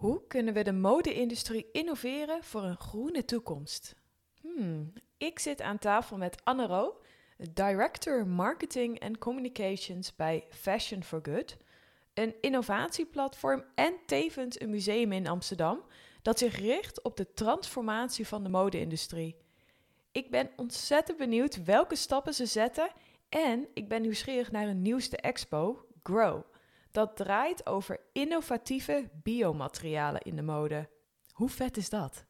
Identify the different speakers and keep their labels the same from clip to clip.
Speaker 1: Hoe kunnen we de mode-industrie innoveren voor een groene toekomst? Hmm, ik zit aan tafel met Anne Ro, Director Marketing and Communications bij Fashion for Good, een innovatieplatform en tevens een museum in Amsterdam dat zich richt op de transformatie van de mode-industrie. Ik ben ontzettend benieuwd welke stappen ze zetten en ik ben nieuwsgierig naar hun nieuwste expo, Grow. Dat draait over innovatieve biomaterialen in de mode. Hoe vet is dat?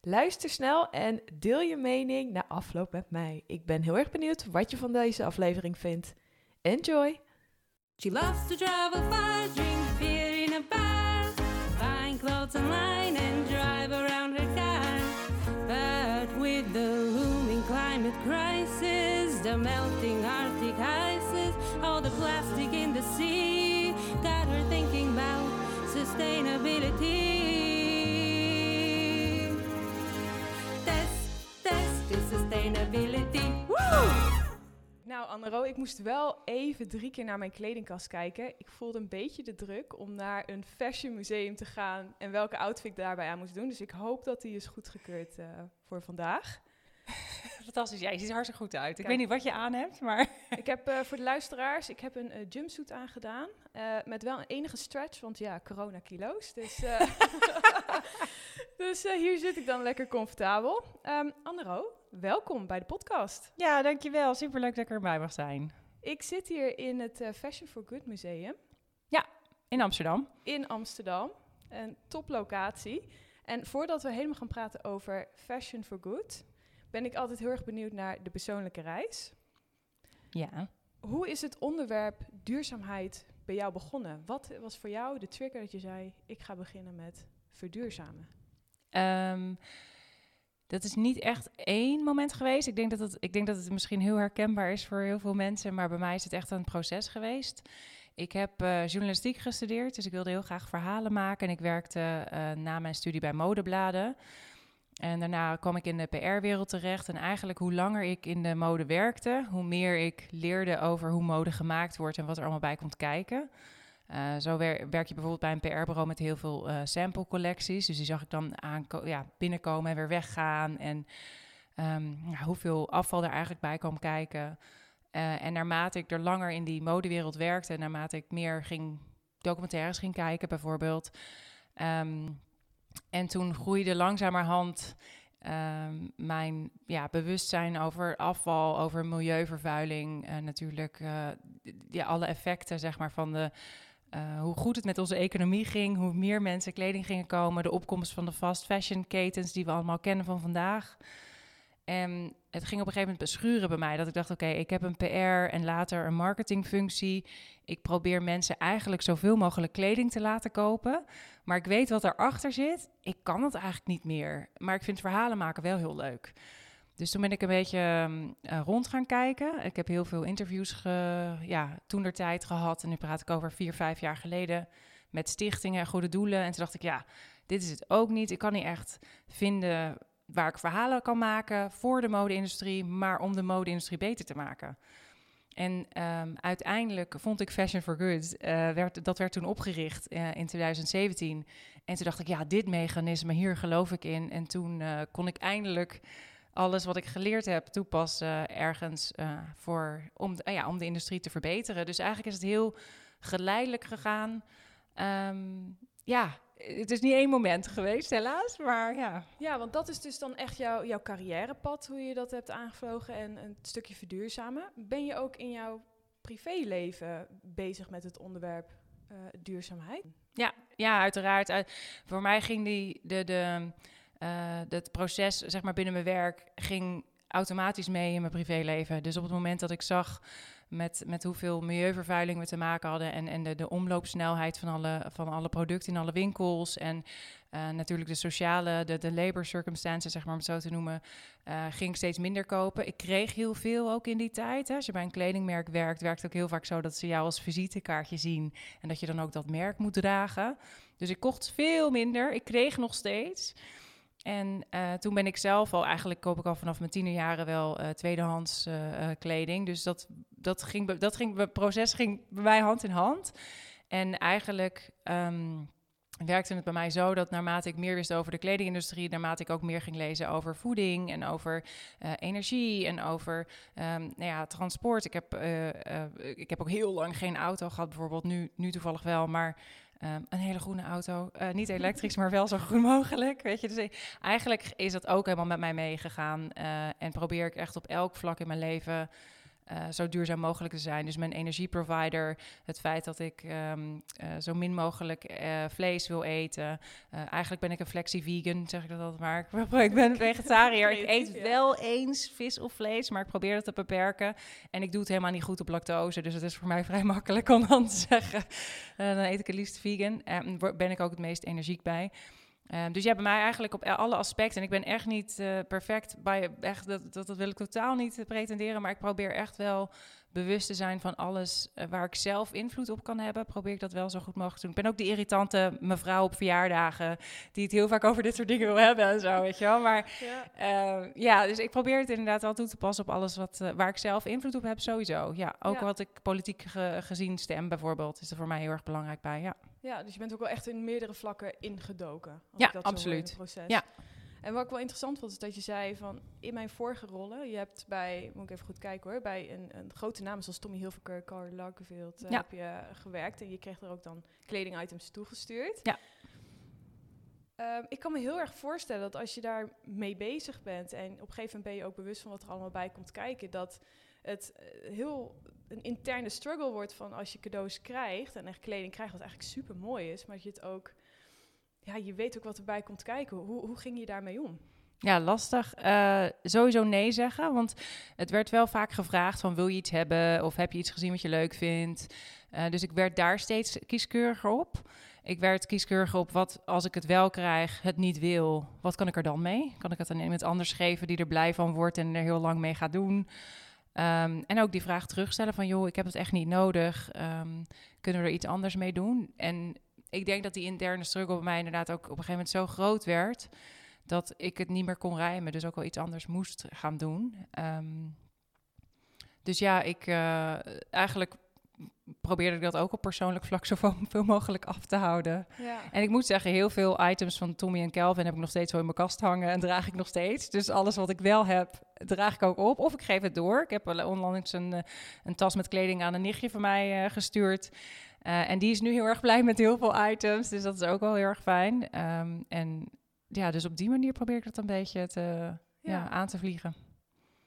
Speaker 1: Luister snel en deel je mening na afloop met mij. Ik ben heel erg benieuwd wat je van deze aflevering vindt. Enjoy!
Speaker 2: She loves to travel far, drink beer in a bar, find clothes online and drive around her car. But with the looming climate crisis, the melting Arctic ices, all the plastic in the sea,
Speaker 1: Annero, ik moest wel even drie keer naar mijn kledingkast kijken. Ik voelde een beetje de druk om naar een fashion museum te gaan en welke outfit ik daarbij aan moest doen. Dus ik hoop dat die is goedgekeurd uh, voor vandaag.
Speaker 3: Fantastisch. Ja, je ziet er hartstikke goed uit. Ik
Speaker 1: Kijk.
Speaker 3: weet niet wat je aan hebt, maar...
Speaker 1: Ik heb uh, voor de luisteraars, ik heb een uh, jumpsuit aangedaan. Uh, met wel een enige stretch, want ja, corona kilo's. Dus, dus hier zit ik dan lekker comfortabel. Um, Annero, welkom bij de podcast.
Speaker 3: Ja, dankjewel. Superleuk dat ik erbij mag zijn.
Speaker 1: Ik zit hier in het Fashion for Good Museum.
Speaker 3: Ja, in Amsterdam.
Speaker 1: In Amsterdam. Een toplocatie. En voordat we helemaal gaan praten over Fashion for Good, ben ik altijd heel erg benieuwd naar de persoonlijke reis.
Speaker 3: Ja.
Speaker 1: Hoe is het onderwerp duurzaamheid bij jou begonnen? Wat was voor jou de trigger dat je zei: ik ga beginnen met verduurzamen?
Speaker 3: Um, dat is niet echt één moment geweest. Ik denk, dat het, ik denk dat het misschien heel herkenbaar is voor heel veel mensen, maar bij mij is het echt een proces geweest. Ik heb uh, journalistiek gestudeerd, dus ik wilde heel graag verhalen maken. En ik werkte uh, na mijn studie bij modebladen. En daarna kwam ik in de PR-wereld terecht. En eigenlijk hoe langer ik in de mode werkte, hoe meer ik leerde over hoe mode gemaakt wordt en wat er allemaal bij komt kijken. Uh, zo wer werk je bijvoorbeeld bij een PR-bureau met heel veel uh, sample-collecties. Dus die zag ik dan ja, binnenkomen en weer weggaan. En um, ja, hoeveel afval er eigenlijk bij kwam kijken. Uh, en naarmate ik er langer in die modewereld werkte, en naarmate ik meer ging documentaires ging kijken, bijvoorbeeld. Um, en toen groeide langzamerhand um, mijn ja, bewustzijn over afval, over milieuvervuiling. Uh, natuurlijk ja, alle effecten zeg maar, van de, uh, hoe goed het met onze economie ging, hoe meer mensen kleding gingen komen, de opkomst van de fast fashion ketens die we allemaal kennen van vandaag. En het ging op een gegeven moment beschuren bij mij. Dat ik dacht, oké, ik heb een PR en later een marketingfunctie. Ik probeer mensen eigenlijk zoveel mogelijk kleding te laten kopen. Maar ik weet wat erachter zit. Ik kan het eigenlijk niet meer. Maar ik vind verhalen maken wel heel leuk. Dus toen ben ik een beetje uh, rond gaan kijken. Ik heb heel veel interviews ge, ja, toen der tijd gehad. En nu praat ik over vier, vijf jaar geleden. Met stichtingen en goede doelen. En toen dacht ik, ja, dit is het ook niet. Ik kan niet echt vinden waar ik verhalen kan maken voor de mode-industrie, maar om de mode-industrie beter te maken. En um, uiteindelijk vond ik Fashion for Good, uh, werd, dat werd toen opgericht uh, in 2017. En toen dacht ik, ja, dit mechanisme, hier geloof ik in. En toen kon ik eindelijk alles wat ik geleerd heb toepassen ergens voor, om, ja, om de industrie te verbeteren. Dus eigenlijk is het heel geleidelijk gegaan. Um, ja, het is niet één moment geweest, helaas, maar ja.
Speaker 1: Ja, want dat is dus dan echt jouw, jouw carrièrepad, hoe je dat hebt aangevlogen en een stukje verduurzamen. Ben je ook in jouw privéleven bezig met het onderwerp uh, duurzaamheid?
Speaker 3: Ja, ja uiteraard. Uh, voor mij ging die, de, de, het proces zeg maar, binnen mijn werk ging automatisch mee in mijn privéleven. Dus op het moment dat ik zag met, met hoeveel milieuvervuiling we te maken hadden en, en de, de omloopsnelheid van alle, van alle producten in alle winkels en uh, natuurlijk de sociale, de, de labor zeg maar om het zo te noemen, uh, ging ik steeds minder kopen. Ik kreeg heel veel ook in die tijd. Hè. Als je bij een kledingmerk werkt, werkt het ook heel vaak zo dat ze jou als visitekaartje zien en dat je dan ook dat merk moet dragen. Dus ik kocht veel minder, ik kreeg nog steeds. En uh, toen ben ik zelf al, eigenlijk koop ik al vanaf mijn tienerjaren wel uh, tweedehands uh, kleding. Dus dat, dat, ging, dat ging, proces ging bij mij hand in hand. En eigenlijk um, werkte het bij mij zo dat naarmate ik meer wist over de kledingindustrie, naarmate ik ook meer ging lezen over voeding en over eh, energie en over ehm, nou ja, transport. Ik heb, eh, eh, ik heb ook heel lang geen auto gehad, bijvoorbeeld nu, nu toevallig wel, maar ehm, een hele groene auto. Niet elektrisch, maar wel zo groen mogelijk. Weet je, dus eigenlijk is dat ook helemaal met mij meegegaan. en probeer ik echt op elk vlak in mijn leven eh, zo duurzaam mogelijk te zijn. Dus mijn energieprovider, het feit dat ik ehm, eh, zo min mogelijk eh, vlees wil eten. Eigenlijk ben ik een flexi-vegan, zeg ik dat altijd maar. Ik ben- vegetariër. Ik eet wel eens vis of vlees, maar ik probeer dat te beperken. En ik doe het helemaal niet goed op lactose, dus het is voor mij vrij makkelijk om dan te zeggen. dan eet ik het liefst vegan. En ben ik ook het meest energiek bij. Ehm, dus ja, bij mij eigenlijk op alle aspecten. En ik ben echt niet eh, perfect bij, echt, dat, dat, dat wil ik totaal niet eh, pretenderen. Maar ik probeer echt wel bewust te zijn van alles eh, waar ik zelf invloed op kan hebben. Probeer ik dat wel zo goed mogelijk te doen. Ik ben ook die irritante mevrouw op verjaardagen die het heel vaak over dit soort dingen wil hebben en zo, weet je wel. Maar
Speaker 1: Ja.
Speaker 3: eh, ja, dus ik probeer het inderdaad wel toe te passen op alles wat, waar ik zelf invloed op heb, sowieso. Ja, ook
Speaker 1: Ja.
Speaker 3: wat ik politiek ge- gezien stem bijvoorbeeld, is er voor mij heel erg belangrijk bij, ja.
Speaker 1: Ja, dus je bent ook wel echt in meerdere vlakken ingedoken. Als
Speaker 3: Ja,
Speaker 1: ik dat zo
Speaker 3: absoluut.
Speaker 1: het proces.
Speaker 3: Ja.
Speaker 1: En wat ik wel interessant vond, is dat je zei van in mijn vorige rollen, je hebt bij, moet ik even goed kijken hoor, bij een, een grote naam zoals Tommy Hilfiger, Karl Lagerfeld, eh, heb je gewerkt en je kreeg er ook dan kledingitems toegestuurd.
Speaker 3: Ja.
Speaker 1: Ehm, ik kan me heel erg voorstellen dat als je daar mee bezig bent en op een gegeven moment ben je ook bewust van wat er allemaal bij komt kijken, dat het eh, heel een interne struggle wordt van als je cadeaus krijgt en echt kleding krijgt, wat eigenlijk super mooi is, maar dat je het ook, ja, je weet ook wat erbij komt kijken. Hoe, hoe ging je daarmee om?
Speaker 3: Ja, lastig. Eh, sowieso nee zeggen, want het werd wel vaak gevraagd van wil je iets hebben of heb je iets gezien wat je leuk vindt. Eh, dus ik werd daar steeds kieskeuriger op. Ik werd kieskeuriger op wat als ik het wel krijg, het niet wil, wat kan ik er dan mee? Kan ik het aan iemand anders geven die er blij van wordt en er heel lang mee gaat doen? Ehm, en ook die vraag terugstellen van joh, ik heb het echt niet nodig. Ehm, kunnen we er iets anders mee doen? En ik denk dat die interne struggle bij mij inderdaad ook op een gegeven moment zo groot werd dat ik het niet meer kon rijmen, dus ook wel iets anders moest gaan doen. Ehm, dus ja, ik eh, eigenlijk probeerde ik dat ook op persoonlijk vlak zo veel mogelijk af te houden.
Speaker 1: Ja.
Speaker 3: En ik moet zeggen, heel veel items van Tommy en Calvin heb ik nog steeds zo in mijn kast hangen en draag ik nog steeds. Dus alles wat ik wel heb, draag ik ook op. Of ik geef het door. Ik heb onlangs een, eh, een tas met kleding aan een nichtje van mij eh, gestuurd. Eh, en die is nu heel erg blij met heel veel items, dus dat is ook wel heel erg fijn. Ehm, en ja, dus op die manier probeer ik dat een beetje te, ja.
Speaker 1: Ja.
Speaker 3: aan te vliegen.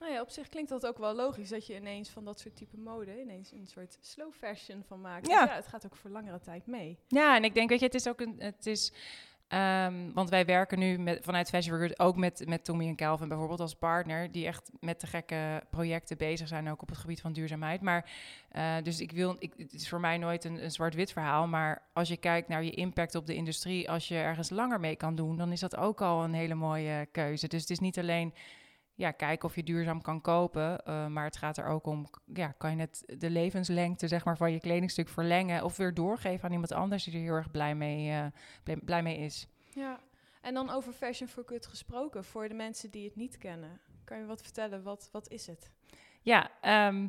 Speaker 1: Nou ja, op zich klinkt dat ook wel logisch dat je ineens van dat soort type mode ineens een soort slow fashion van maakt.
Speaker 3: Ja.
Speaker 1: Dus ja, het gaat ook voor langere tijd mee.
Speaker 3: Ja, en ik denk, weet je, het is ook een, het is, ehm, want wij werken nu met, vanuit Fashion Recruit ook met, met Tommy en Calvin bijvoorbeeld als partner, die echt met de gekke projecten bezig zijn, ook op het gebied van duurzaamheid. Maar, eh, dus ik wil, ik, het is voor mij nooit een, een zwart-wit verhaal, maar als je kijkt naar je impact op de industrie, als je ergens langer mee kan doen, dan is dat ook al een hele mooie keuze. Dus het is niet alleen ja, kijken of je duurzaam kan kopen. eh, maar het gaat er ook om, ja, kan je het, de levenslengte zeg maar, van je kledingstuk verlengen of weer doorgeven aan iemand anders die er heel erg blij mee, eh, blij, blij mee is.
Speaker 1: Ja. En dan over Fashion for Good gesproken, voor de mensen die het niet kennen. Kan je wat vertellen? Wat, wat is het?
Speaker 3: Ja, ehm,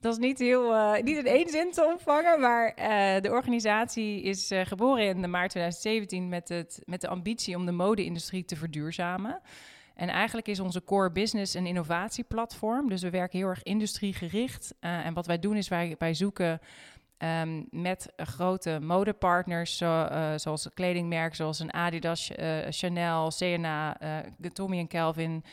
Speaker 3: dat is niet, heel, eh, niet in één zin te ontvangen, maar de organisatie is geboren in maart 2017 met, het, met de ambitie om de mode-industrie te verduurzamen. En eigenlijk is onze core business een innovatieplatform. Dus we werken heel erg industriegericht. Eh, en wat wij doen is wij, wij zoeken ehm, met grote modepartners, zo, eh, zoals kledingmerken zoals een Adidas, eh, Chanel, CNA, Tommy en Calvin,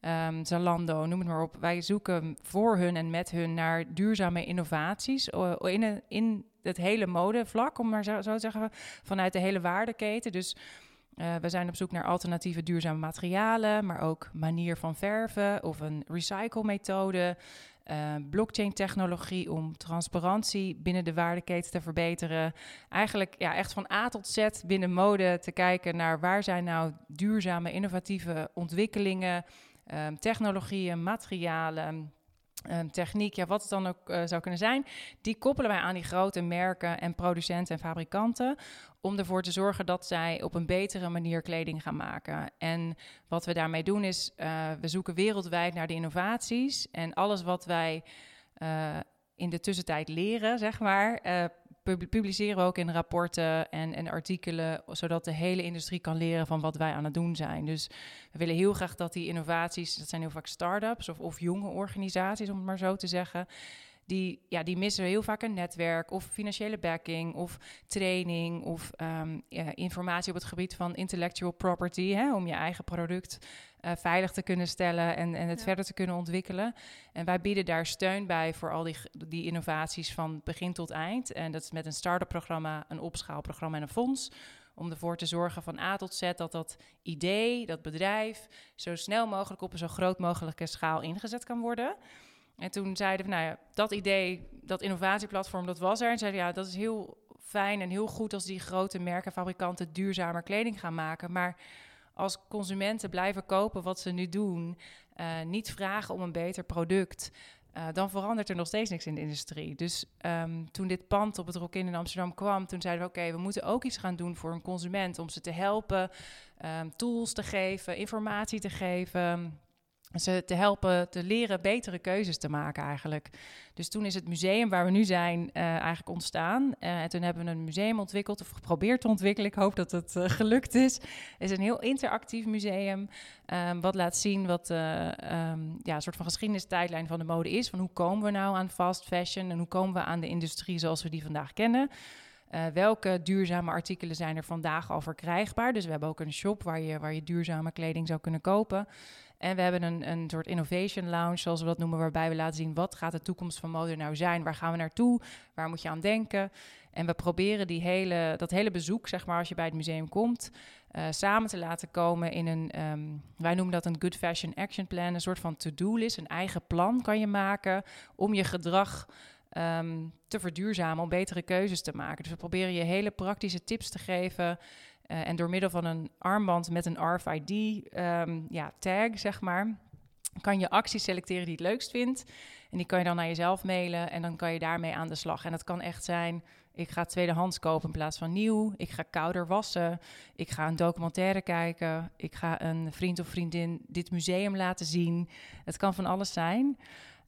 Speaker 3: ehm, Zalando, noem het maar op. Wij zoeken voor hun en met hun naar duurzame innovaties in, in het hele modevlak, om maar zo, zo te zeggen, vanuit de hele waardeketen. Dus eh, we zijn op zoek naar alternatieve duurzame materialen, maar ook manier van verven of een recycle-methode. eh, blockchain-technologie om transparantie binnen de waardeketen te verbeteren. Eigenlijk ja, echt van A tot Z binnen mode te kijken naar waar zijn nou duurzame, innovatieve ontwikkelingen, ehm, technologieën, materialen. Techniek, ja, wat het dan ook eh, zou kunnen zijn, die koppelen wij aan die grote merken en producenten en fabrikanten om ervoor te zorgen dat zij op een betere manier kleding gaan maken. En wat we daarmee doen is, eh, we zoeken wereldwijd naar de innovaties en alles wat wij eh, in de tussentijd leren, zeg maar, pub- publiceren we ook in rapporten en, en artikelen, zodat de hele industrie kan leren van wat wij aan het doen zijn. Dus we willen heel graag dat die innovaties, dat zijn heel vaak start-ups of, of jonge organisaties, om het maar zo te zeggen. Die, ja, die missen heel vaak een netwerk of financiële backing of training of ehm, ja, informatie op het gebied van intellectual property, hè, om je eigen product eh, veilig te kunnen stellen en, en het
Speaker 1: Ja.
Speaker 3: verder te kunnen ontwikkelen. En wij bieden daar steun bij voor al die, die innovaties van begin tot eind. En dat is met een start-up programma, een opschaalprogramma en een fonds. Om ervoor te zorgen van A tot Z dat dat idee, dat bedrijf, zo snel mogelijk op een zo groot mogelijke schaal ingezet kan worden. En toen zeiden we, nou ja, dat idee, dat innovatieplatform, dat was er. En zeiden ja, dat is heel fijn en heel goed als die grote merken, fabrikanten duurzamer kleding gaan maken. Maar als consumenten blijven kopen wat ze nu doen, eh, niet vragen om een beter product, eh, dan verandert er nog steeds niks in de industrie. Dus ehm, toen dit pand op het Rokin in Amsterdam kwam, toen zeiden we: oké, we moeten ook iets gaan doen voor een consument om ze te helpen, ehm, tools te geven, informatie te geven. Ze te helpen te leren betere keuzes te maken eigenlijk. Dus toen is het museum waar we nu zijn eh, eigenlijk ontstaan. Eh, en toen hebben we een museum ontwikkeld of geprobeerd te ontwikkelen. Ik hoop dat het eh, gelukt is. Het is een heel interactief museum. ehm, wat laat zien wat ehm, ja, een soort van geschiedenistijdlijn van de mode is. Van hoe komen we nou aan fast fashion en hoe komen we aan de industrie zoals we die vandaag kennen. Welke duurzame artikelen zijn er vandaag al verkrijgbaar? Dus we hebben ook een shop waar je, waar je duurzame kleding zou kunnen kopen. En we hebben een, een soort innovation lounge, zoals we dat noemen, waarbij we laten zien wat gaat de toekomst van mode nou zijn? Waar gaan we naartoe? Waar moet je aan denken? En we proberen die hele, dat hele bezoek, zeg maar, als je bij het museum komt, eh, samen te laten komen in een, ehm, wij noemen dat een Good Fashion Action Plan, een soort van to-do-list, een eigen plan kan je maken om je gedrag ehm, te verduurzamen, om betere keuzes te maken. Dus we proberen je hele praktische tips te geven. Eh, en door middel van een armband met een RFID ehm, zeg maar, kan je acties selecteren die je het leukst vindt. En die kan je dan naar jezelf mailen en dan kan je daarmee aan de slag. En dat kan echt zijn, ik ga tweedehands kopen in plaats van nieuw. Ik ga kouder wassen. Ik ga een documentaire kijken. Ik ga een vriend of vriendin dit museum laten zien. Het kan van alles zijn.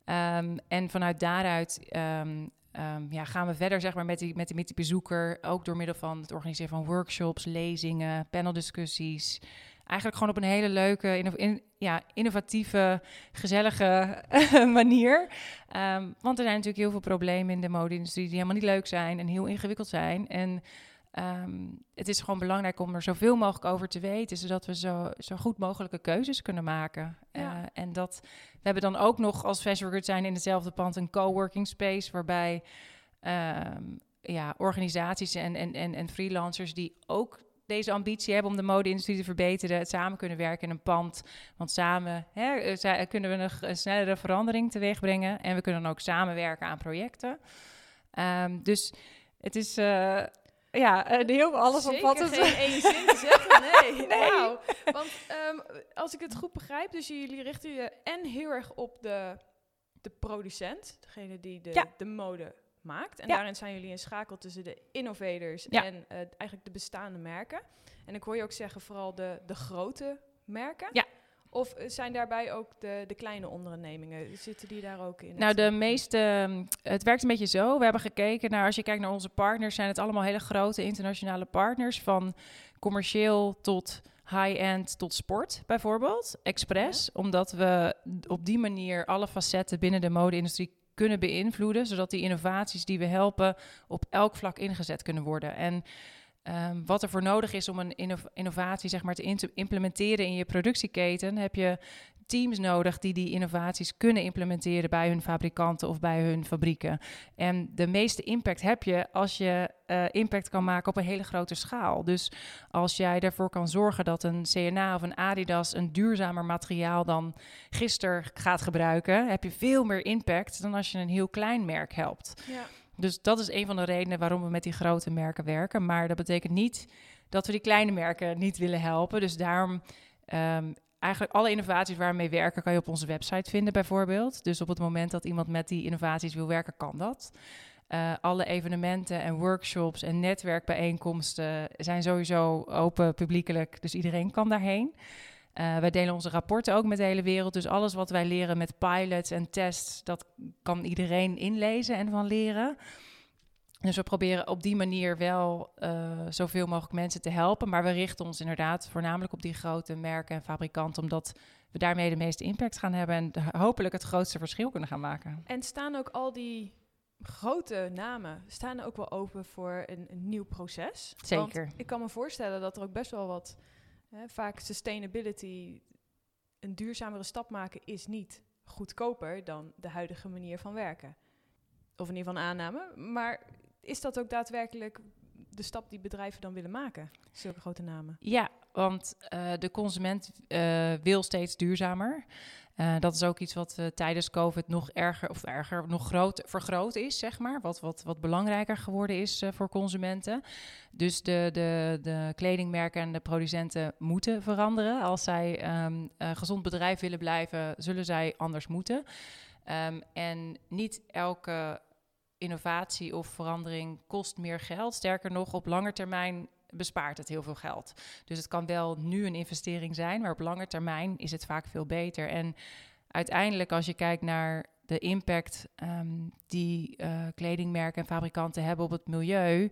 Speaker 3: Ehm, en vanuit daaruit ehm, ehm, ja, gaan we verder zeg maar, met, die, met, die, bezoeker. Ook door middel van het organiseren van workshops, lezingen, paneldiscussies. Eigenlijk gewoon op een hele leuke, in, ja, innovatieve, gezellige manier. Ehm, want er zijn natuurlijk heel veel problemen in de mode-industrie die helemaal niet leuk zijn en heel ingewikkeld zijn. En ehm, het is gewoon belangrijk om er zoveel mogelijk over te weten, zodat we zo, zo goed mogelijke keuzes kunnen maken.
Speaker 1: Ja.
Speaker 3: Eh, en dat we hebben dan ook nog als Fashion Good zijn in hetzelfde pand een coworking space, waarbij ehm, ja, organisaties en, en, en, en freelancers die ook deze ambitie hebben om de mode-industrie te verbeteren, het samen kunnen werken in een pand. Want samen hè, eh, zij- kunnen we nog een snellere verandering teweeg brengen. En we kunnen dan ook samenwerken aan projecten. Ehm, dus het is eh, ja, een heel allesomvattend.
Speaker 1: Zeker geen één zin te zeggen, nee.
Speaker 3: Nee.
Speaker 1: Want ehm, als ik het goed begrijp, dus jullie richten je en heel erg op de, de producent, degene die de,
Speaker 3: Ja.
Speaker 1: de mode maakt. En
Speaker 3: Ja.
Speaker 1: daarin zijn jullie een schakel tussen de innovators
Speaker 3: Ja.
Speaker 1: en eh, eigenlijk de bestaande merken. En ik hoor je ook zeggen, vooral de, de grote merken.
Speaker 3: Ja.
Speaker 1: Of eh, zijn daarbij ook de, de kleine ondernemingen? Zitten die daar ook in?
Speaker 3: Nou, de meeste. ehm, Het werkt een beetje zo. We hebben gekeken naar. Als je kijkt naar onze partners, zijn het allemaal hele grote internationale partners. Van commercieel tot high-end tot sport, bijvoorbeeld. Express. Omdat we op die manier alle facetten binnen de mode-industrie kunnen beïnvloeden. Zodat die innovaties die we helpen op elk vlak ingezet kunnen worden. En. Ehm, wat er voor nodig is om een inno- innovatie zeg maar, te implementeren in je productieketen, heb je teams nodig die die innovaties kunnen implementeren bij hun fabrikanten of bij hun fabrieken. En de meeste impact heb je als je eh, impact kan maken op een hele grote schaal. Dus als jij ervoor kan zorgen dat een CNA of een Adidas een duurzamer materiaal dan gisteren gaat gebruiken, heb je veel meer impact dan als je een heel klein merk helpt.
Speaker 1: Ja.
Speaker 3: Dus dat is een van de redenen waarom we met die grote merken werken. Maar dat betekent niet dat we die kleine merken niet willen helpen. Dus daarom ehm, eigenlijk alle innovaties waar we mee werken, kan je op onze website vinden bijvoorbeeld. Dus op het moment dat iemand met die innovaties wil werken, kan dat. Eh, alle evenementen en workshops en netwerkbijeenkomsten zijn sowieso open publiekelijk, dus iedereen kan daarheen. Eh, wij delen onze rapporten ook met de hele wereld. Dus alles wat wij leren met pilots en tests, dat kan iedereen inlezen en van leren. Dus we proberen op die manier wel uh, zoveel mogelijk mensen te helpen. Maar we richten ons inderdaad voornamelijk op die grote merken en fabrikanten, omdat we daarmee de meeste impact gaan hebben en hopelijk het grootste verschil kunnen gaan maken.
Speaker 1: En staan ook al die grote namen staan ook wel open voor een, een nieuw proces?
Speaker 3: Zeker.
Speaker 1: Want ik kan me voorstellen dat er ook best wel wat, hè, vaak sustainability, een duurzamere stap maken is niet goedkoper dan de huidige manier van werken. Of in ieder geval aanname. Maar is dat ook daadwerkelijk de stap die bedrijven dan willen maken? Zulke grote namen.
Speaker 3: Ja, want uh, de consument uh, wil steeds duurzamer. Uh, dat is ook iets wat tijdens COVID nog erger, of erger, nog groot, vergroot is, zeg maar. Wat, wat, wat belangrijker geworden is voor consumenten. Dus de, de, de kledingmerken en de producenten moeten veranderen. Als zij um, gezond bedrijf willen blijven, zullen zij anders moeten. Um, en niet elke innovatie of verandering kost meer geld. Sterker nog, op lange termijn bespaart het heel veel geld. Dus het kan wel nu een investering zijn, maar op lange termijn is het vaak veel beter. En uiteindelijk, als je kijkt naar de impact um, die uh, kledingmerken en fabrikanten hebben op het milieu.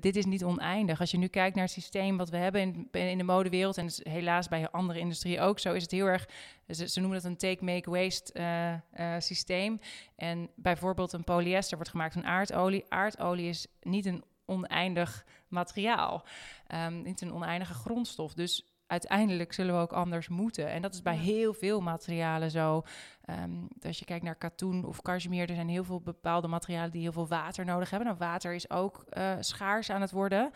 Speaker 3: Dit is niet oneindig. Als je nu kijkt naar het systeem wat we hebben in, in de modewereld, en helaas bij andere industrieën ook zo, is het heel erg, ze, noemen dat een take-make-waste uh, uh, systeem. En bijvoorbeeld een polyester wordt gemaakt van aardolie. Aardolie is niet een oneindig materiaal, um, niet een oneindige grondstof. Dus uiteindelijk zullen we ook anders moeten. En dat is bij heel veel materialen zo. Um, als je kijkt naar katoen of cashmere, er zijn heel veel bepaalde materialen die heel veel water nodig hebben. Nou, water is ook uh, schaars aan het worden.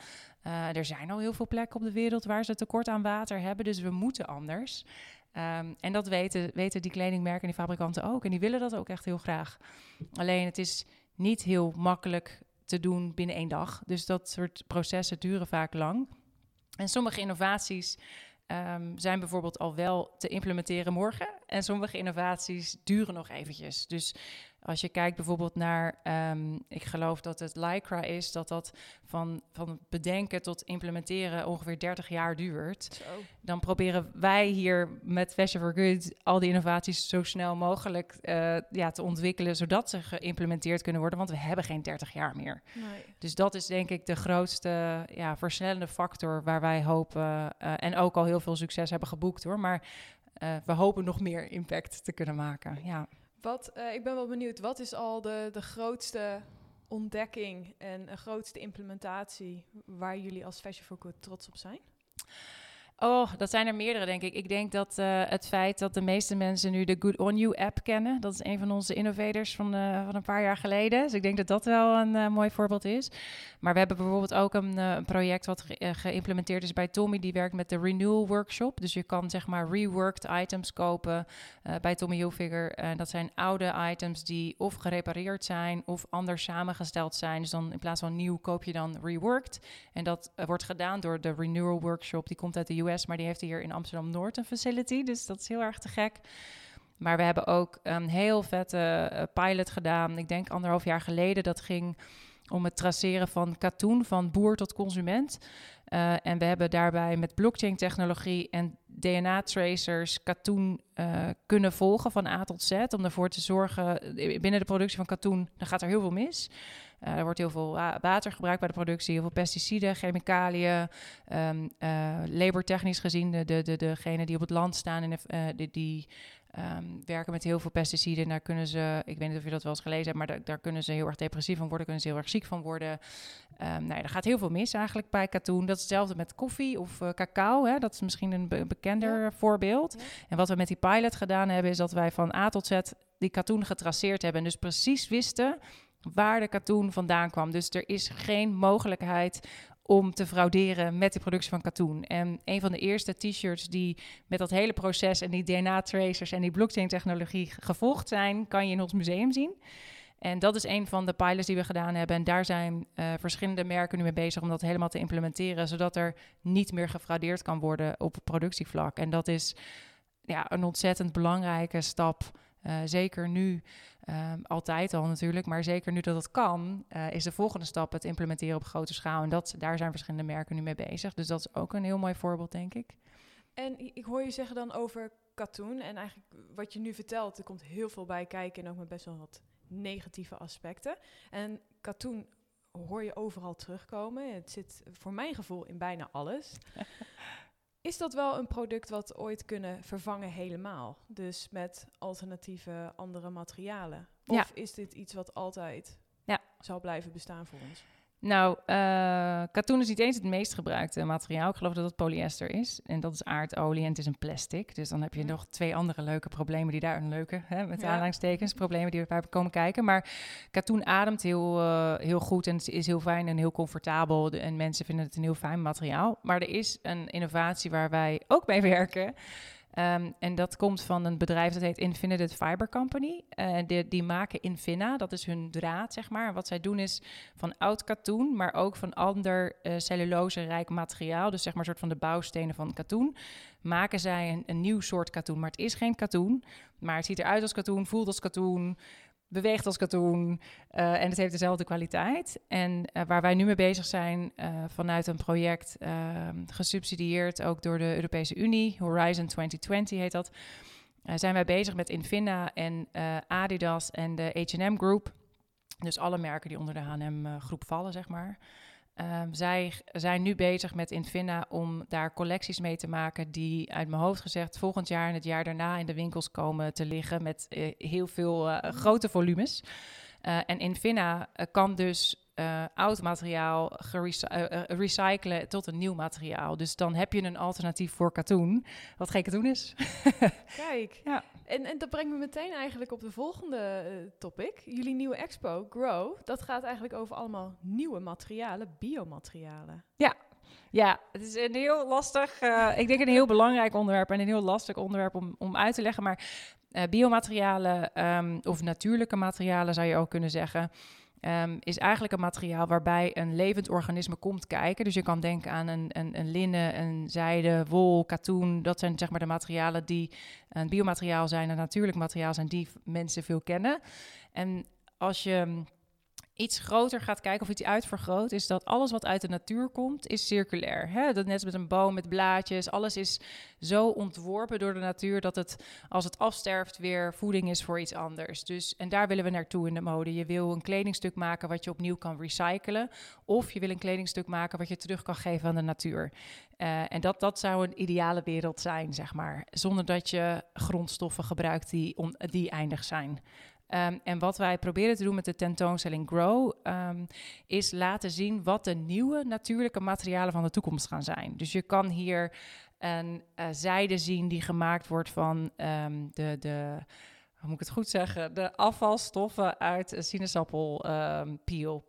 Speaker 3: Uh, er zijn al heel veel plekken op de wereld waar ze tekort aan water hebben, dus we moeten anders. Um, en dat weten, weten die kledingmerken en die fabrikanten ook. En die willen dat ook echt heel graag. Alleen het is niet heel makkelijk te doen binnen één dag. Dus dat soort processen duren vaak lang. En sommige innovaties um, zijn bijvoorbeeld al wel te implementeren morgen. En sommige innovaties duren nog eventjes. Dus als je kijkt bijvoorbeeld naar, um, ik geloof dat het Lycra is, dat dat van, van bedenken tot implementeren ongeveer 30 jaar duurt.
Speaker 1: Zo.
Speaker 3: Dan proberen wij hier met Fashion for Good al die innovaties zo snel mogelijk uh, ja, te ontwikkelen, zodat ze geïmplementeerd kunnen worden, want we hebben geen 30 jaar meer.
Speaker 1: Nee.
Speaker 3: Dus dat is denk ik de grootste ja, versnellende factor waar wij hopen uh, en ook al heel veel succes hebben geboekt hoor, maar uh, we hopen nog meer impact te kunnen maken. Ja.
Speaker 1: Wat, uh, ik ben wel benieuwd, wat is al de, de grootste ontdekking en de grootste implementatie waar jullie als Fashion for Good trots op zijn?
Speaker 3: Oh, dat zijn er meerdere, denk ik. Ik denk dat uh, het feit dat de meeste mensen nu de Good On You app kennen, dat is een van onze innovators van, uh, van een paar jaar geleden. Dus ik denk dat dat wel een uh, mooi voorbeeld is. Maar we hebben bijvoorbeeld ook een, project wat ge geïmplementeerd is bij Tommy, die werkt met de Renewal Workshop. Dus je kan zeg maar reworked items kopen bij Tommy Hilfiger. Dat zijn oude items die of gerepareerd zijn of anders samengesteld zijn. Dus dan in plaats van nieuw koop je dan reworked. En dat wordt gedaan door de Renewal Workshop. Die komt uit de US, maar die heeft hier in Amsterdam-Noord een facility. Dus dat is heel erg te gek. Maar we hebben ook een heel vette uh, pilot gedaan. Ik denk anderhalf jaar geleden. Dat ging om het traceren van katoen van boer tot consument. Uh, en we hebben daarbij met blockchain-technologie en DNA-tracers katoen uh, kunnen volgen van A tot Z. Om ervoor te zorgen, binnen de productie van katoen, dan gaat er heel veel mis. Uh, er wordt heel veel water gebruikt bij de productie, heel veel pesticiden, chemicaliën. Um, uh, labortechnisch gezien, de, de, de, degenen die op het land staan, en uh, die, die um, werken met heel veel pesticiden. En daar kunnen ze, ik weet niet of je dat wel eens gelezen hebt, maar da daar kunnen ze heel erg depressief van worden, kunnen ze heel erg ziek van worden. Um, nou ja, er gaat heel veel mis eigenlijk bij katoen. Dat is hetzelfde met koffie of uh, cacao. Hè? Dat is misschien een be bekender ja. voorbeeld. Ja. En wat we met die pilot gedaan hebben, is dat wij van A tot Z die katoen getraceerd hebben. En dus precies wisten waar de katoen vandaan kwam. Dus er is geen mogelijkheid om te frauderen met de productie van katoen. En een van de eerste t-shirts die met dat hele proces en die DNA-tracers en die blockchain-technologie gevolgd zijn, kan je in ons museum zien. En dat is een van de pilots die we gedaan hebben. En daar zijn uh, verschillende merken nu mee bezig om dat helemaal te implementeren, zodat er niet meer gefraudeerd kan worden op productievlak. En dat is ja, een ontzettend belangrijke stap. Uh, zeker nu, um, altijd al natuurlijk, maar zeker nu dat het kan, uh, is de volgende stap het implementeren op grote schaal. En dat, daar zijn verschillende merken nu mee bezig. Dus dat is ook een heel mooi voorbeeld, denk ik.
Speaker 1: En ik hoor je zeggen dan over katoen. En eigenlijk wat je nu vertelt, er komt heel veel bij kijken en ook met best wel wat negatieve aspecten. En katoen hoor je overal terugkomen. Het zit voor mijn gevoel in bijna alles. Is dat wel een product wat ooit kunnen vervangen helemaal? Dus met alternatieve andere materialen? Of
Speaker 3: Ja.
Speaker 1: is dit iets wat altijd
Speaker 3: Ja.
Speaker 1: zal blijven bestaan voor ons?
Speaker 3: Nou, eh, katoen is niet eens het meest gebruikte materiaal. Ik geloof dat het polyester is. En dat is aardolie en het is een plastic. Dus dan heb je
Speaker 1: Hm.
Speaker 3: nog twee andere leuke problemen die daar... Een leuke, hè, met
Speaker 1: Ja.
Speaker 3: aanhalingstekens, problemen die erbij komen kijken. Maar katoen ademt heel, eh, heel goed en het is heel fijn en heel comfortabel. En mensen vinden het een heel fijn materiaal. Maar er is een innovatie waar wij ook mee werken... Ehm, en dat komt van een bedrijf dat heet Infinited Fiber Company. Eh, die, die maken Infina, dat is hun draad, zeg maar. Wat zij doen is van oud katoen, maar ook van ander eh cellulose-rijk materiaal. Dus zeg maar een soort van de bouwstenen van katoen. Maken zij een, een nieuw soort katoen. Maar het is geen katoen, maar het ziet eruit als katoen, voelt als katoen, beweegt als katoen. eh, en het heeft dezelfde kwaliteit. En eh, waar wij nu mee bezig zijn eh, vanuit een project eh, gesubsidieerd ook door de Europese Unie, Horizon 2020 heet dat. zijn wij bezig met Infina en Adidas en de H&M Group. Dus alle merken die onder de H&M-groep vallen, zeg maar. Ehm, zij zijn nu bezig met Infina om daar collecties mee te maken die uit mijn hoofd gezegd volgend jaar en het jaar daarna in de winkels komen te liggen met eh, heel veel eh, grote volumes. Eh, en Infina eh, kan dus eh, oud materiaal eh, eh, recyclen tot een nieuw materiaal. Dus dan heb je een alternatief voor katoen, wat geen katoen is.
Speaker 1: Kijk,
Speaker 3: Ja.
Speaker 1: en, en dat brengt me meteen eigenlijk op de volgende topic. Jullie nieuwe expo, Grow, dat gaat eigenlijk over allemaal nieuwe materialen, biomaterialen.
Speaker 3: Ja, het is een heel lastig, ik denk een heel belangrijk onderwerp en een heel lastig onderwerp om, om uit te leggen. Maar biomaterialen ehm, of natuurlijke materialen zou je ook kunnen zeggen, ehm, is eigenlijk een materiaal waarbij een levend organisme komt kijken. Dus je kan denken aan een, een, een linnen, een zijde, wol, katoen. Dat zijn zeg maar de materialen die een biomateriaal zijn, een natuurlijk materiaal zijn die mensen veel kennen. En als je iets groter gaat kijken of iets uitvergroot, is dat alles wat uit de natuur komt, is circulair. Hè? Dat net met een boom met blaadjes. Alles is zo ontworpen door de natuur dat het, als het afsterft, weer voeding is voor iets anders. Dus, en daar willen we naartoe in de mode. Je wil een kledingstuk maken wat je opnieuw kan recyclen. Of je wil een kledingstuk maken wat je terug kan geven aan de natuur. Eh, en dat, dat zou een ideale wereld zijn, zeg maar. Zonder dat je grondstoffen gebruikt die, die eindig zijn. Ehm, en wat wij proberen te doen met de tentoonstelling Grow, ehm, is laten zien wat de nieuwe natuurlijke materialen van de toekomst gaan zijn. Dus je kan hier een eh, zijde zien die gemaakt wordt van ehm, de, de, hoe moet ik het goed zeggen, de afvalstoffen uit sinaasappelpeel,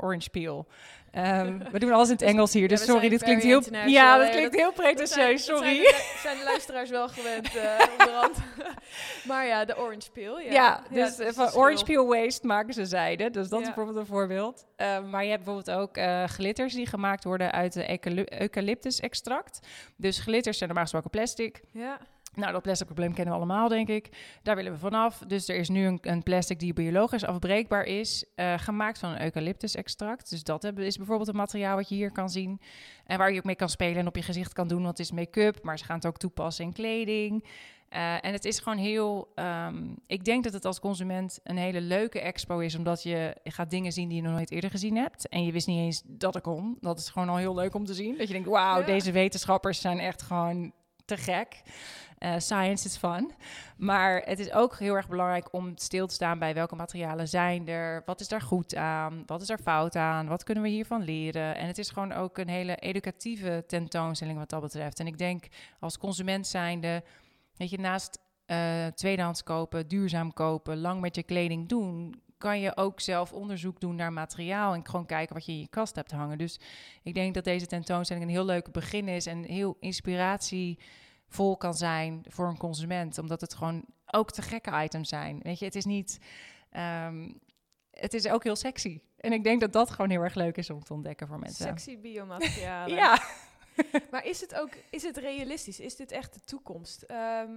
Speaker 3: orange peel. Ehm, we doen alles in het Engels hier, dus sorry, dit klinkt heel, ja, dat klinkt heel pretentieus,
Speaker 1: dat
Speaker 3: sorry.
Speaker 1: Zijn de, zijn de luisteraars wel gewend, eh onderhand. maar ja, de orange peel. Ja,
Speaker 3: dus eh, van
Speaker 1: een
Speaker 3: orange peel waste maken ze zijde. Dus dat is bijvoorbeeld een voorbeeld. Eh, maar je hebt bijvoorbeeld ook eh, glitters die gemaakt worden uit de eucaly- eucalyptus-extract. Dus glitters zijn normaal gesproken plastic.
Speaker 1: Ja,
Speaker 3: Nou, dat plastic probleem kennen we allemaal, denk ik. Daar willen we vanaf. Dus er is nu een, een plastic die biologisch afbreekbaar is, eh, gemaakt van een eucalyptus-extract. Dus dat hebben- is bijvoorbeeld een materiaal wat je hier kan zien. En waar je ook mee kan spelen en op je gezicht kan doen, want het is make-up. Maar ze gaan het ook toepassen in kleding. Eh, en het is gewoon heel. ehm, ik denk dat het als consument een hele leuke expo is, omdat je gaat dingen zien die je nog nooit eerder gezien hebt. En je wist niet eens dat er kon. Dat is gewoon al heel leuk om te zien. Dat je denkt: wauw,
Speaker 1: Ja.
Speaker 3: deze wetenschappers zijn echt gewoon te gek. Eh, science is fun. Maar het is ook heel erg belangrijk om stil te staan bij welke materialen zijn er. Wat is daar goed aan? Wat is er fout aan? Wat kunnen we hiervan leren? En het is gewoon ook een hele educatieve tentoonstelling wat dat betreft. En ik denk als consument zijnde, weet je, naast eh, tweedehands kopen, duurzaam kopen, lang met je kleding doen, kan je ook zelf onderzoek doen naar materiaal en gewoon kijken wat je in je kast hebt hangen. Dus ik denk dat deze tentoonstelling een heel leuk begin is en heel inspiratievol kan zijn voor een consument, omdat het gewoon ook te gekke items zijn. Weet je, het is niet. ehm, het is ook heel sexy. En ik denk dat dat gewoon heel erg leuk is om te ontdekken voor mensen.
Speaker 1: sexy biomaterialen.
Speaker 3: Ja.
Speaker 1: Maar is het ook is het realistisch? Is dit echt de toekomst? Ehm,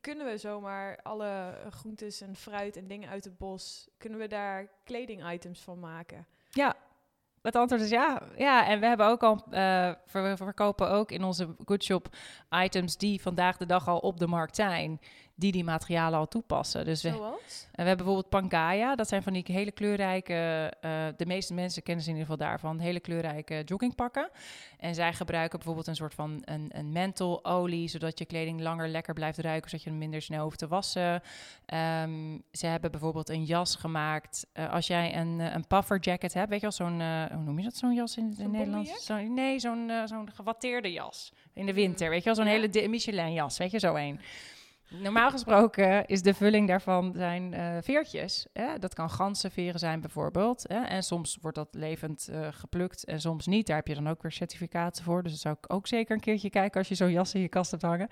Speaker 1: kunnen we zomaar alle groentes en fruit en dingen uit het bos, kunnen we daar kledingitems van maken?
Speaker 3: Ja, het antwoord is ja. Ja, en we hebben ook al, eh, we verkopen ook in onze Good Shop items die vandaag de dag al op de markt zijn. Die die materialen al toepassen. Dus we,
Speaker 1: Zoals?
Speaker 3: we hebben bijvoorbeeld Pangaya. Dat zijn van die hele kleurrijke, eh, de meeste mensen kennen ze in ieder geval daarvan, hele kleurrijke joggingpakken. En zij gebruiken bijvoorbeeld een soort van een, een menthololie, zodat je kleding langer lekker blijft ruiken, zodat je hem minder snel hoeft te wassen. Ehm, ze hebben bijvoorbeeld een jas gemaakt. Eh, als jij een, eh, een puffer jacket hebt, weet je wel, zo'n, hoe noem je dat, zo'n jas in, in
Speaker 1: Zo'n
Speaker 3: Nederland?
Speaker 1: bomberjack?
Speaker 3: Zo, nee, zo'n, zo'n gewatteerde jas in de winter, weet je wel, zo'n
Speaker 1: Ja.
Speaker 3: hele Michelin jas, weet je, zo een. Normaal gesproken is de vulling daarvan zijn eh, veertjes. Hè? Dat kan ganzenveren zijn bijvoorbeeld. Hè? En soms wordt dat levend eh, geplukt en soms niet. Daar heb je dan ook weer certificaten voor. Dus dat zou ik ook zeker een keertje kijken als je zo'n jas in je kast hebt hangen.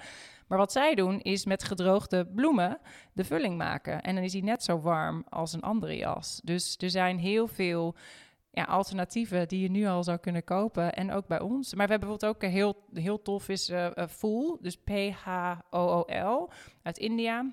Speaker 3: Maar wat zij doen is met gedroogde bloemen de vulling maken. En dan is die net zo warm als een andere jas. Dus er zijn heel veel ja, alternatieven die je nu al zou kunnen kopen. En ook bij ons. Maar we hebben bijvoorbeeld ook een heel, heel tof is eh, Fool. Dus P-H-O-O-L uit India.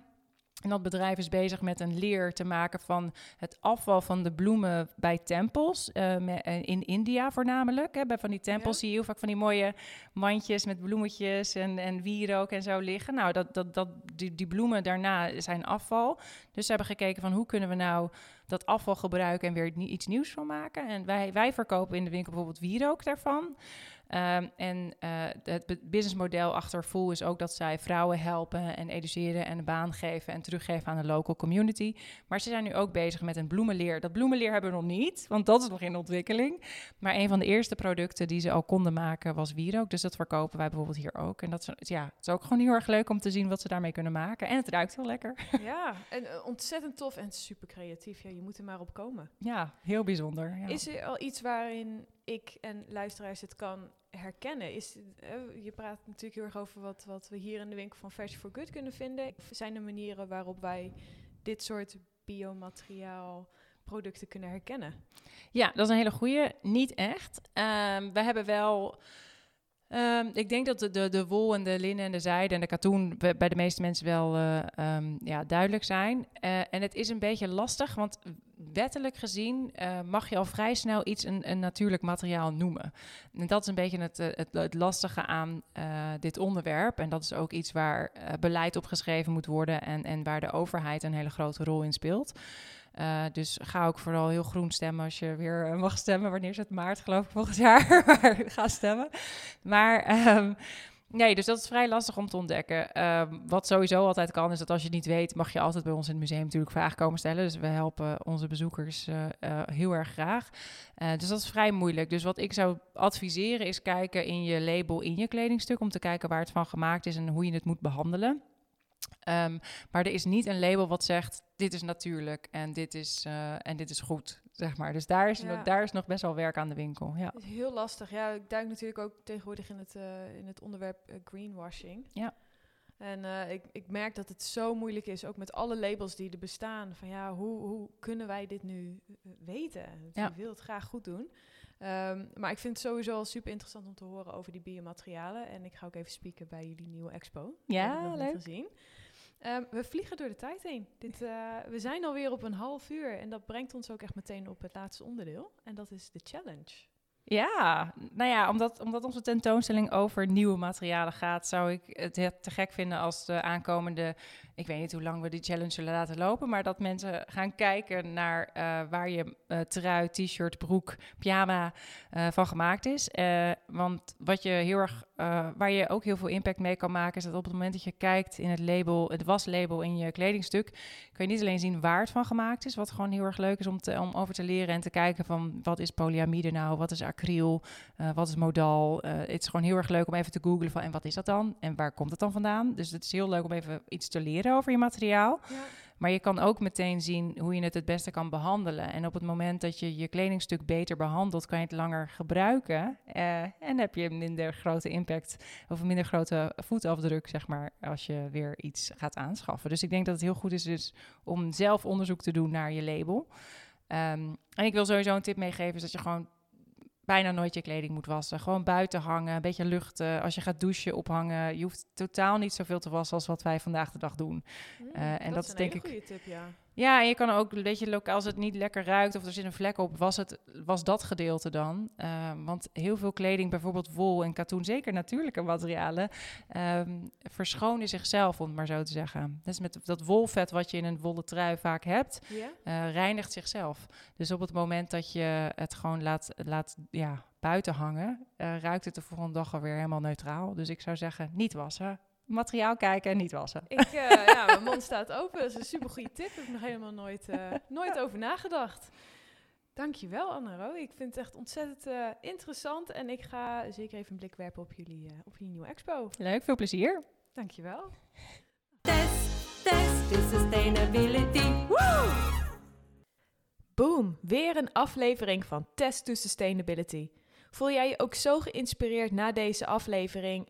Speaker 3: En dat bedrijf is bezig met een leer te maken van het afval van de bloemen bij tempels. eh, in India voornamelijk. Hè. Bij van die tempels
Speaker 1: Ja.
Speaker 3: zie je heel vaak van die mooie mandjes met bloemetjes en, en wierook en zo liggen. Nou, dat, dat, dat, die, die bloemen daarna zijn afval. Dus ze hebben gekeken van hoe kunnen we nou dat afval gebruiken en weer iets nieuws van maken. En wij, wij verkopen in de winkel bijvoorbeeld wierook daarvan. Ehm, en eh, het bu- businessmodel achter Full is ook dat zij vrouwen helpen en educeren en een baan geven en teruggeven aan de local community. Maar ze zijn nu ook bezig met een bloemenleer. Dat bloemenleer hebben we nog niet, want dat is nog in ontwikkeling. Maar een van de eerste producten die ze al konden maken was wierook. Dus dat verkopen wij bijvoorbeeld hier ook. En dat is, ja, het is ook gewoon heel erg leuk om te zien wat ze daarmee kunnen maken. En het ruikt heel lekker.
Speaker 1: Ja, en eh, ontzettend tof en super creatief. Ja, je moet er maar op komen.
Speaker 3: Ja, heel bijzonder. Ja.
Speaker 1: Is er al iets waarin ik en luisteraars het kan herkennen? Is, eh, je praat natuurlijk heel erg over wat, wat we hier in de winkel van Fashion for Good kunnen vinden. Zijn er manieren waarop wij dit soort biomateriaal producten kunnen herkennen?
Speaker 3: Ja, dat is een hele goeie. Niet echt. Ehm, we hebben wel... ehm, ik denk dat de, de, de wol en de linnen en de zijde en de katoen bij de meeste mensen wel eh, ehm, ja, duidelijk zijn. Eh, en het is een beetje lastig, want wettelijk gezien eh, mag je al vrij snel iets een, een natuurlijk materiaal noemen. En dat is een beetje het, het, lastige aan dit onderwerp. En dat is ook iets waar beleid op geschreven moet worden en, en waar de overheid een hele grote rol in speelt. Uh, dus ga ook vooral heel groen stemmen als je weer uh, mag stemmen. Wanneer is het maart, geloof ik, volgend jaar. ga stemmen. Maar um, nee, dus dat is vrij lastig om te ontdekken. Um, wat sowieso altijd kan, is dat als je het niet weet, mag je altijd bij ons in het museum natuurlijk vragen komen stellen. Dus we helpen onze bezoekers uh, heel erg graag. Dus dat is vrij moeilijk. Dus wat ik zou adviseren is kijken in je label in je kledingstuk om te kijken waar het van gemaakt is en hoe je het moet behandelen. Um, maar er is niet een label wat zegt: dit is natuurlijk en dit is, uh, en dit is goed, zeg maar. Dus daar is,
Speaker 1: Ja.
Speaker 3: nog, daar is nog best wel werk aan de winkel. Ja.
Speaker 1: Is heel lastig. Ja, ik duik natuurlijk ook tegenwoordig in het, uh, in het onderwerp uh, greenwashing.
Speaker 3: Ja.
Speaker 1: En ik, ik merk dat het zo moeilijk is, ook met alle labels die er bestaan. Van ja, hoe, hoe kunnen wij dit nu weten?
Speaker 3: Ja.
Speaker 1: Je wil het graag goed doen. Um, maar ik vind het sowieso al super interessant om te horen over die biomaterialen. En ik ga ook even spieken bij jullie nieuwe expo.
Speaker 3: Ja, leuk.
Speaker 1: Gezien. Um, we vliegen door de tijd heen. Dit, uh, we zijn alweer op een half uur en dat brengt ons ook echt meteen op het laatste onderdeel. En dat is de challenge.
Speaker 3: Ja, nou ja, omdat, omdat onze tentoonstelling over nieuwe materialen gaat, zou ik het te gek vinden als de aankomende, ik weet niet hoe lang we die challenge zullen laten lopen, maar dat mensen gaan kijken naar uh, waar je uh, trui, t-shirt, broek, pyjama uh, van gemaakt is. Want wat je heel erg, waar je ook heel veel impact mee kan maken, is dat op het moment dat je kijkt in het label, het waslabel in je kledingstuk, kun je niet alleen zien waar het van gemaakt is, wat gewoon heel erg leuk is om, te, om over te leren en te kijken van wat is polyamide nou, wat is acryl, wat is modal. Het is gewoon heel erg leuk om even te googlen van en wat is dat dan en waar komt het dan vandaan. Dus het is heel leuk om even iets te leren over je materiaal.
Speaker 1: Ja.
Speaker 3: Maar je kan ook meteen zien hoe je het het beste kan behandelen. En op het moment dat je je kledingstuk beter behandelt, kan je het langer gebruiken. Uh, en heb je minder grote impact of een minder grote voetafdruk, zeg maar, als je weer iets gaat aanschaffen. Dus ik denk dat het heel goed is dus om zelf onderzoek te doen naar je label. Um, en ik wil sowieso een tip meegeven, is dat je gewoon bijna nooit je kleding moet wassen. Gewoon buiten hangen, een beetje luchten. Als je gaat douchen, ophangen. Je hoeft totaal niet zoveel te wassen als wat wij vandaag de dag doen.
Speaker 1: Mm,
Speaker 3: Uh, en dat,
Speaker 1: dat
Speaker 3: is
Speaker 1: een
Speaker 3: denk
Speaker 1: hele
Speaker 3: ik.
Speaker 1: goede tip, ja.
Speaker 3: Ja, en je kan ook, weet je, lokaal- als het niet lekker ruikt of er zit een vlek op, was, het, was dat gedeelte dan. Ehm, want heel veel kleding, bijvoorbeeld wol en katoen, zeker natuurlijke materialen, ehm, verschonen zichzelf, om het maar zo te zeggen. Dus met dat wolvet wat je in een wollen trui vaak hebt,
Speaker 1: Ja?
Speaker 3: eh, reinigt zichzelf. Dus op het moment dat je het gewoon laat, laat ja, buiten hangen, eh, ruikt het de volgende dag alweer helemaal neutraal. Dus ik zou zeggen, niet wassen. Materiaal kijken en niet wassen.
Speaker 1: Ik, eh, ja, mijn mond staat open. Dat is een super goede tip. Heb ik nog helemaal nooit, eh, nooit over nagedacht. Dankjewel, Anne-Ro. Ik vind het echt ontzettend eh, interessant. En ik ga zeker even een blik werpen op jullie, eh, op jullie nieuwe expo.
Speaker 3: Leuk, veel plezier.
Speaker 1: Dankjewel.
Speaker 2: Test, test to sustainability. Woo!
Speaker 1: Boom, weer een aflevering van Test to Sustainability. Voel jij je ook zo geïnspireerd na deze aflevering